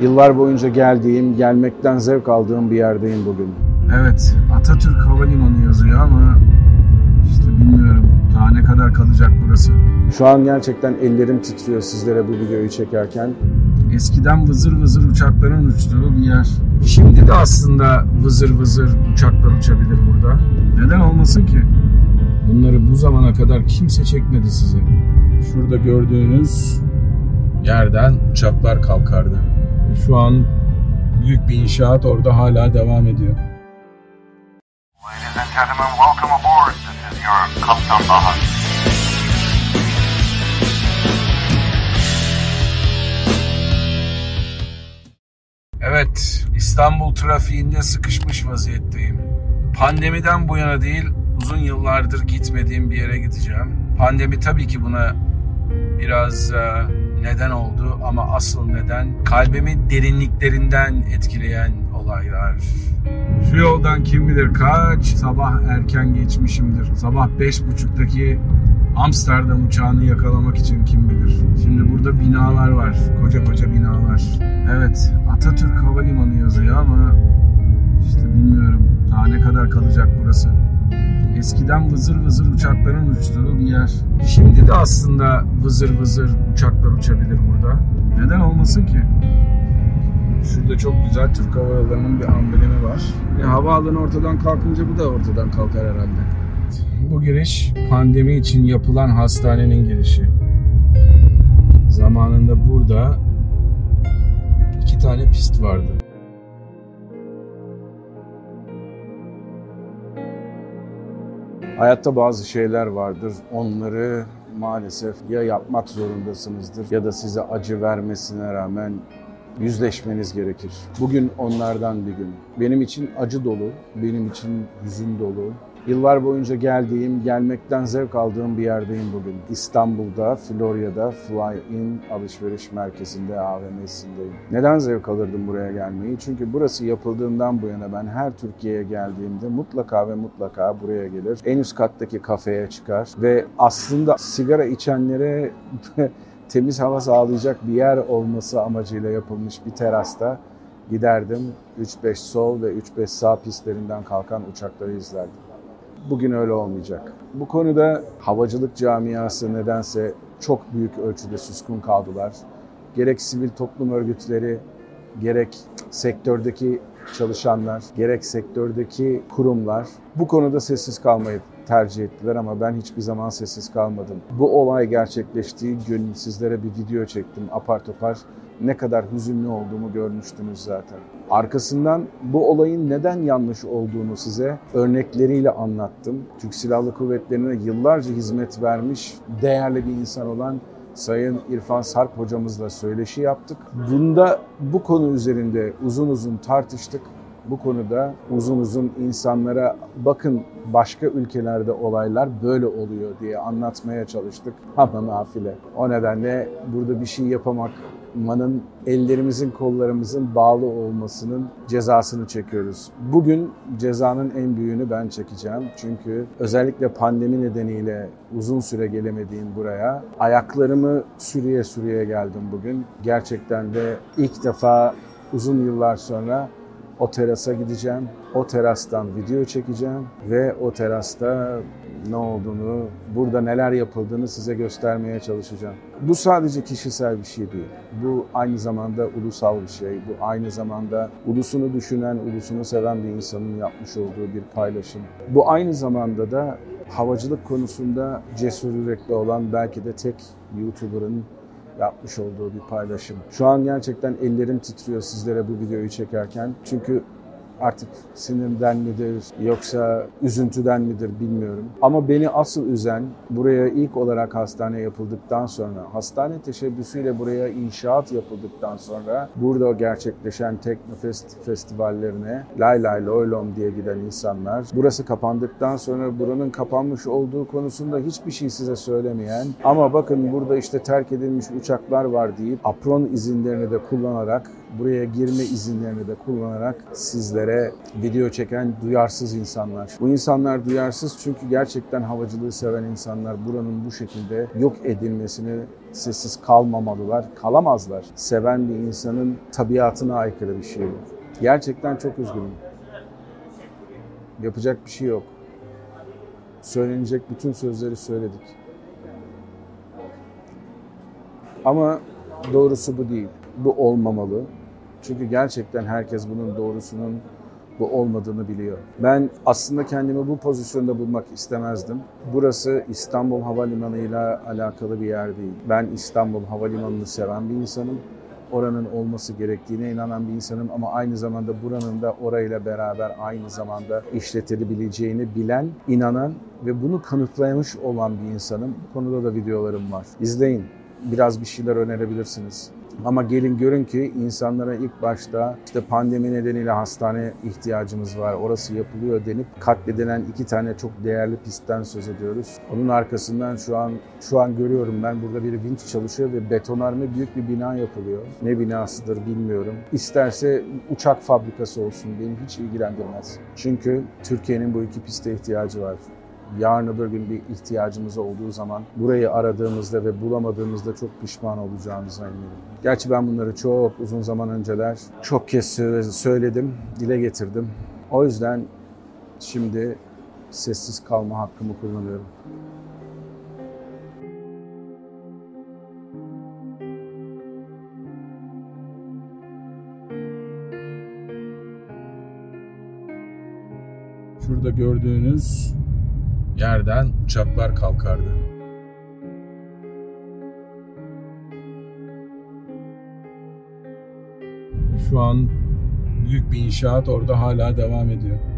Yıllar boyunca geldiğim, gelmekten zevk aldığım bir yerdeyim bugün. Evet, Atatürk Havalimanı yazıyor ama işte bilmiyorum daha ne kadar kalacak burası. Şu an gerçekten ellerim titriyor sizlere bu videoyu çekerken. Eskiden vızır vızır uçakların uçtuğu bir yer. Şimdi de aslında vızır vızır uçaklar uçabilir burada. Neden olmasın ki? Bunları bu zamana kadar kimse çekmedi size. Şurada gördüğünüz yerden uçaklar kalkardı. Şu an büyük bir inşaat orada hala devam ediyor. Ladies and gentlemen, welcome aboard. This is your Kaptan Bahar. Evet, İstanbul trafiğinde sıkışmış vaziyetteyim. Pandemiden bu yana değil, uzun yıllardır gitmediğim bir yere gideceğim. Pandemi tabii ki buna biraz e, neden oldu ama asıl neden kalbimi derinliklerinden etkileyen olaylar. Şu yoldan kim bilir kaç sabah erken geçmişimdir. Sabah beş buçuktaki Amsterdam uçağını yakalamak için kim bilir. Şimdi burada binalar var. Koca koca binalar. Evet Atatürk Havalimanı yazıyor ama işte bilmiyorum daha ne kadar kalacak burası. Eskiden vızır vızır uçakların uçtuğu bir yer. Şimdi de aslında vızır vızır uçaklar uçabilir burada. Neden olmasın ki? Şurada çok güzel Türk Hava Yolları'nın bir amblemi var. E, havaalanı ortadan kalkınca bu da ortadan kalkar herhalde. Bu giriş pandemi için yapılan hastanenin girişi. Zamanında burada iki tane pist vardı. Hayatta bazı şeyler vardır. Onları maalesef ya yapmak zorundasınızdır ya da size acı vermesine rağmen yüzleşmeniz gerekir. Bugün onlardan bir gün. Benim için acı dolu, benim için hüzün dolu. Yıllar boyunca geldiğim, gelmekten zevk aldığım bir yerdeyim bugün. İstanbul'da, Florya'da Fly In alışveriş merkezinde, AVM'sindeyim. Neden zevk alırdım buraya gelmeyi? Çünkü burası yapıldığından bu yana ben her Türkiye'ye geldiğimde mutlaka ve mutlaka buraya gelir. En üst kattaki kafeye çıkar ve aslında sigara içenlere temiz hava sağlayacak bir yer olması amacıyla yapılmış bir terasta giderdim. 3-5 sol ve 3-5 sağ pistlerinden kalkan uçakları izlerdim. Bugün öyle olmayacak. Bu konuda havacılık camiası nedense çok büyük ölçüde suskun kaldılar. Gerek sivil toplum örgütleri, gerek sektördeki çalışanlar, gerek sektördeki kurumlar bu konuda sessiz kalmayı tercih ettiler ama ben hiçbir zaman sessiz kalmadım. Bu olay gerçekleştiği gün sizlere bir video çektim apar topar. Ne kadar hüzünlü olduğumu görmüştünüz zaten. Arkasından bu olayın neden yanlış olduğunu size örnekleriyle anlattım. Türk Silahlı Kuvvetleri'ne yıllarca hizmet vermiş değerli bir insan olan Sayın İrfan Sarp hocamızla söyleşi yaptık. Bunda bu konu üzerinde uzun uzun tartıştık. Bu konuda uzun uzun insanlara bakın başka ülkelerde olaylar böyle oluyor diye anlatmaya çalıştık. Ama nafile. O nedenle burada bir şey yapamakmanın ellerimizin kollarımızın bağlı olmasının cezasını çekiyoruz. Bugün cezanın en büyüğünü ben çekeceğim. Çünkü özellikle pandemi nedeniyle uzun süre gelemediğim buraya ayaklarımı sürüye sürüye geldim bugün. Gerçekten de ilk defa uzun yıllar sonra o terasa gideceğim. O terastan video çekeceğim ve o terasta ne olduğunu, burada neler yapıldığını size göstermeye çalışacağım. Bu sadece kişisel bir şey değil. Bu aynı zamanda ulusal bir şey. Bu aynı zamanda ulusunu düşünen, ulusunu seven bir insanın yapmış olduğu bir paylaşım. Bu aynı zamanda da havacılık konusunda cesur yürekli olan belki de tek YouTuber'ın yapmış olduğu bir paylaşım. Şu an gerçekten ellerim titriyor sizlere bu videoyu çekerken. Çünkü artık sinirden midir yoksa üzüntüden midir bilmiyorum. Ama beni asıl üzen buraya ilk olarak hastane yapıldıktan sonra, hastane teşebbüsüyle buraya inşaat yapıldıktan sonra burada gerçekleşen Teknofest festivallerine lay lay loy lom diye giden insanlar, burası kapandıktan sonra buranın kapanmış olduğu konusunda hiçbir şey size söylemeyen ama bakın burada işte terk edilmiş uçaklar var deyip apron izinlerini de kullanarak buraya girme izinlerini de kullanarak sizle pistlere video çeken duyarsız insanlar. Bu insanlar duyarsız çünkü gerçekten havacılığı seven insanlar buranın bu şekilde yok edilmesini sessiz kalmamalılar, kalamazlar. Seven bir insanın tabiatına aykırı bir şey bu. Gerçekten çok üzgünüm. Yapacak bir şey yok. Söylenecek bütün sözleri söyledik. Ama doğrusu bu değil. Bu olmamalı. Çünkü gerçekten herkes bunun doğrusunun bu olmadığını biliyor. Ben aslında kendimi bu pozisyonda bulmak istemezdim. Burası İstanbul Havalimanı ile alakalı bir yer değil. Ben İstanbul Havalimanı'nı seven bir insanım. Oranın olması gerektiğine inanan bir insanım ama aynı zamanda buranın da orayla beraber aynı zamanda işletilebileceğini bilen, inanan ve bunu kanıtlamış olan bir insanım. Bu konuda da videolarım var. İzleyin. Biraz bir şeyler önerebilirsiniz. Ama gelin görün ki insanlara ilk başta işte pandemi nedeniyle hastane ihtiyacımız var, orası yapılıyor denip katledilen iki tane çok değerli pistten söz ediyoruz. Onun arkasından şu an şu an görüyorum ben burada bir vinç çalışıyor ve betonarme büyük bir bina yapılıyor. Ne binasıdır bilmiyorum. İsterse uçak fabrikası olsun beni hiç ilgilendirmez. Çünkü Türkiye'nin bu iki piste ihtiyacı var yarın öbür gün bir ihtiyacımız olduğu zaman burayı aradığımızda ve bulamadığımızda çok pişman olacağımıza eminim. Gerçi ben bunları çok uzun zaman önceler çok kez söyledim, dile getirdim. O yüzden şimdi sessiz kalma hakkımı kullanıyorum. Şurada gördüğünüz yerden uçaklar kalkardı. Şu an büyük bir inşaat orada hala devam ediyor.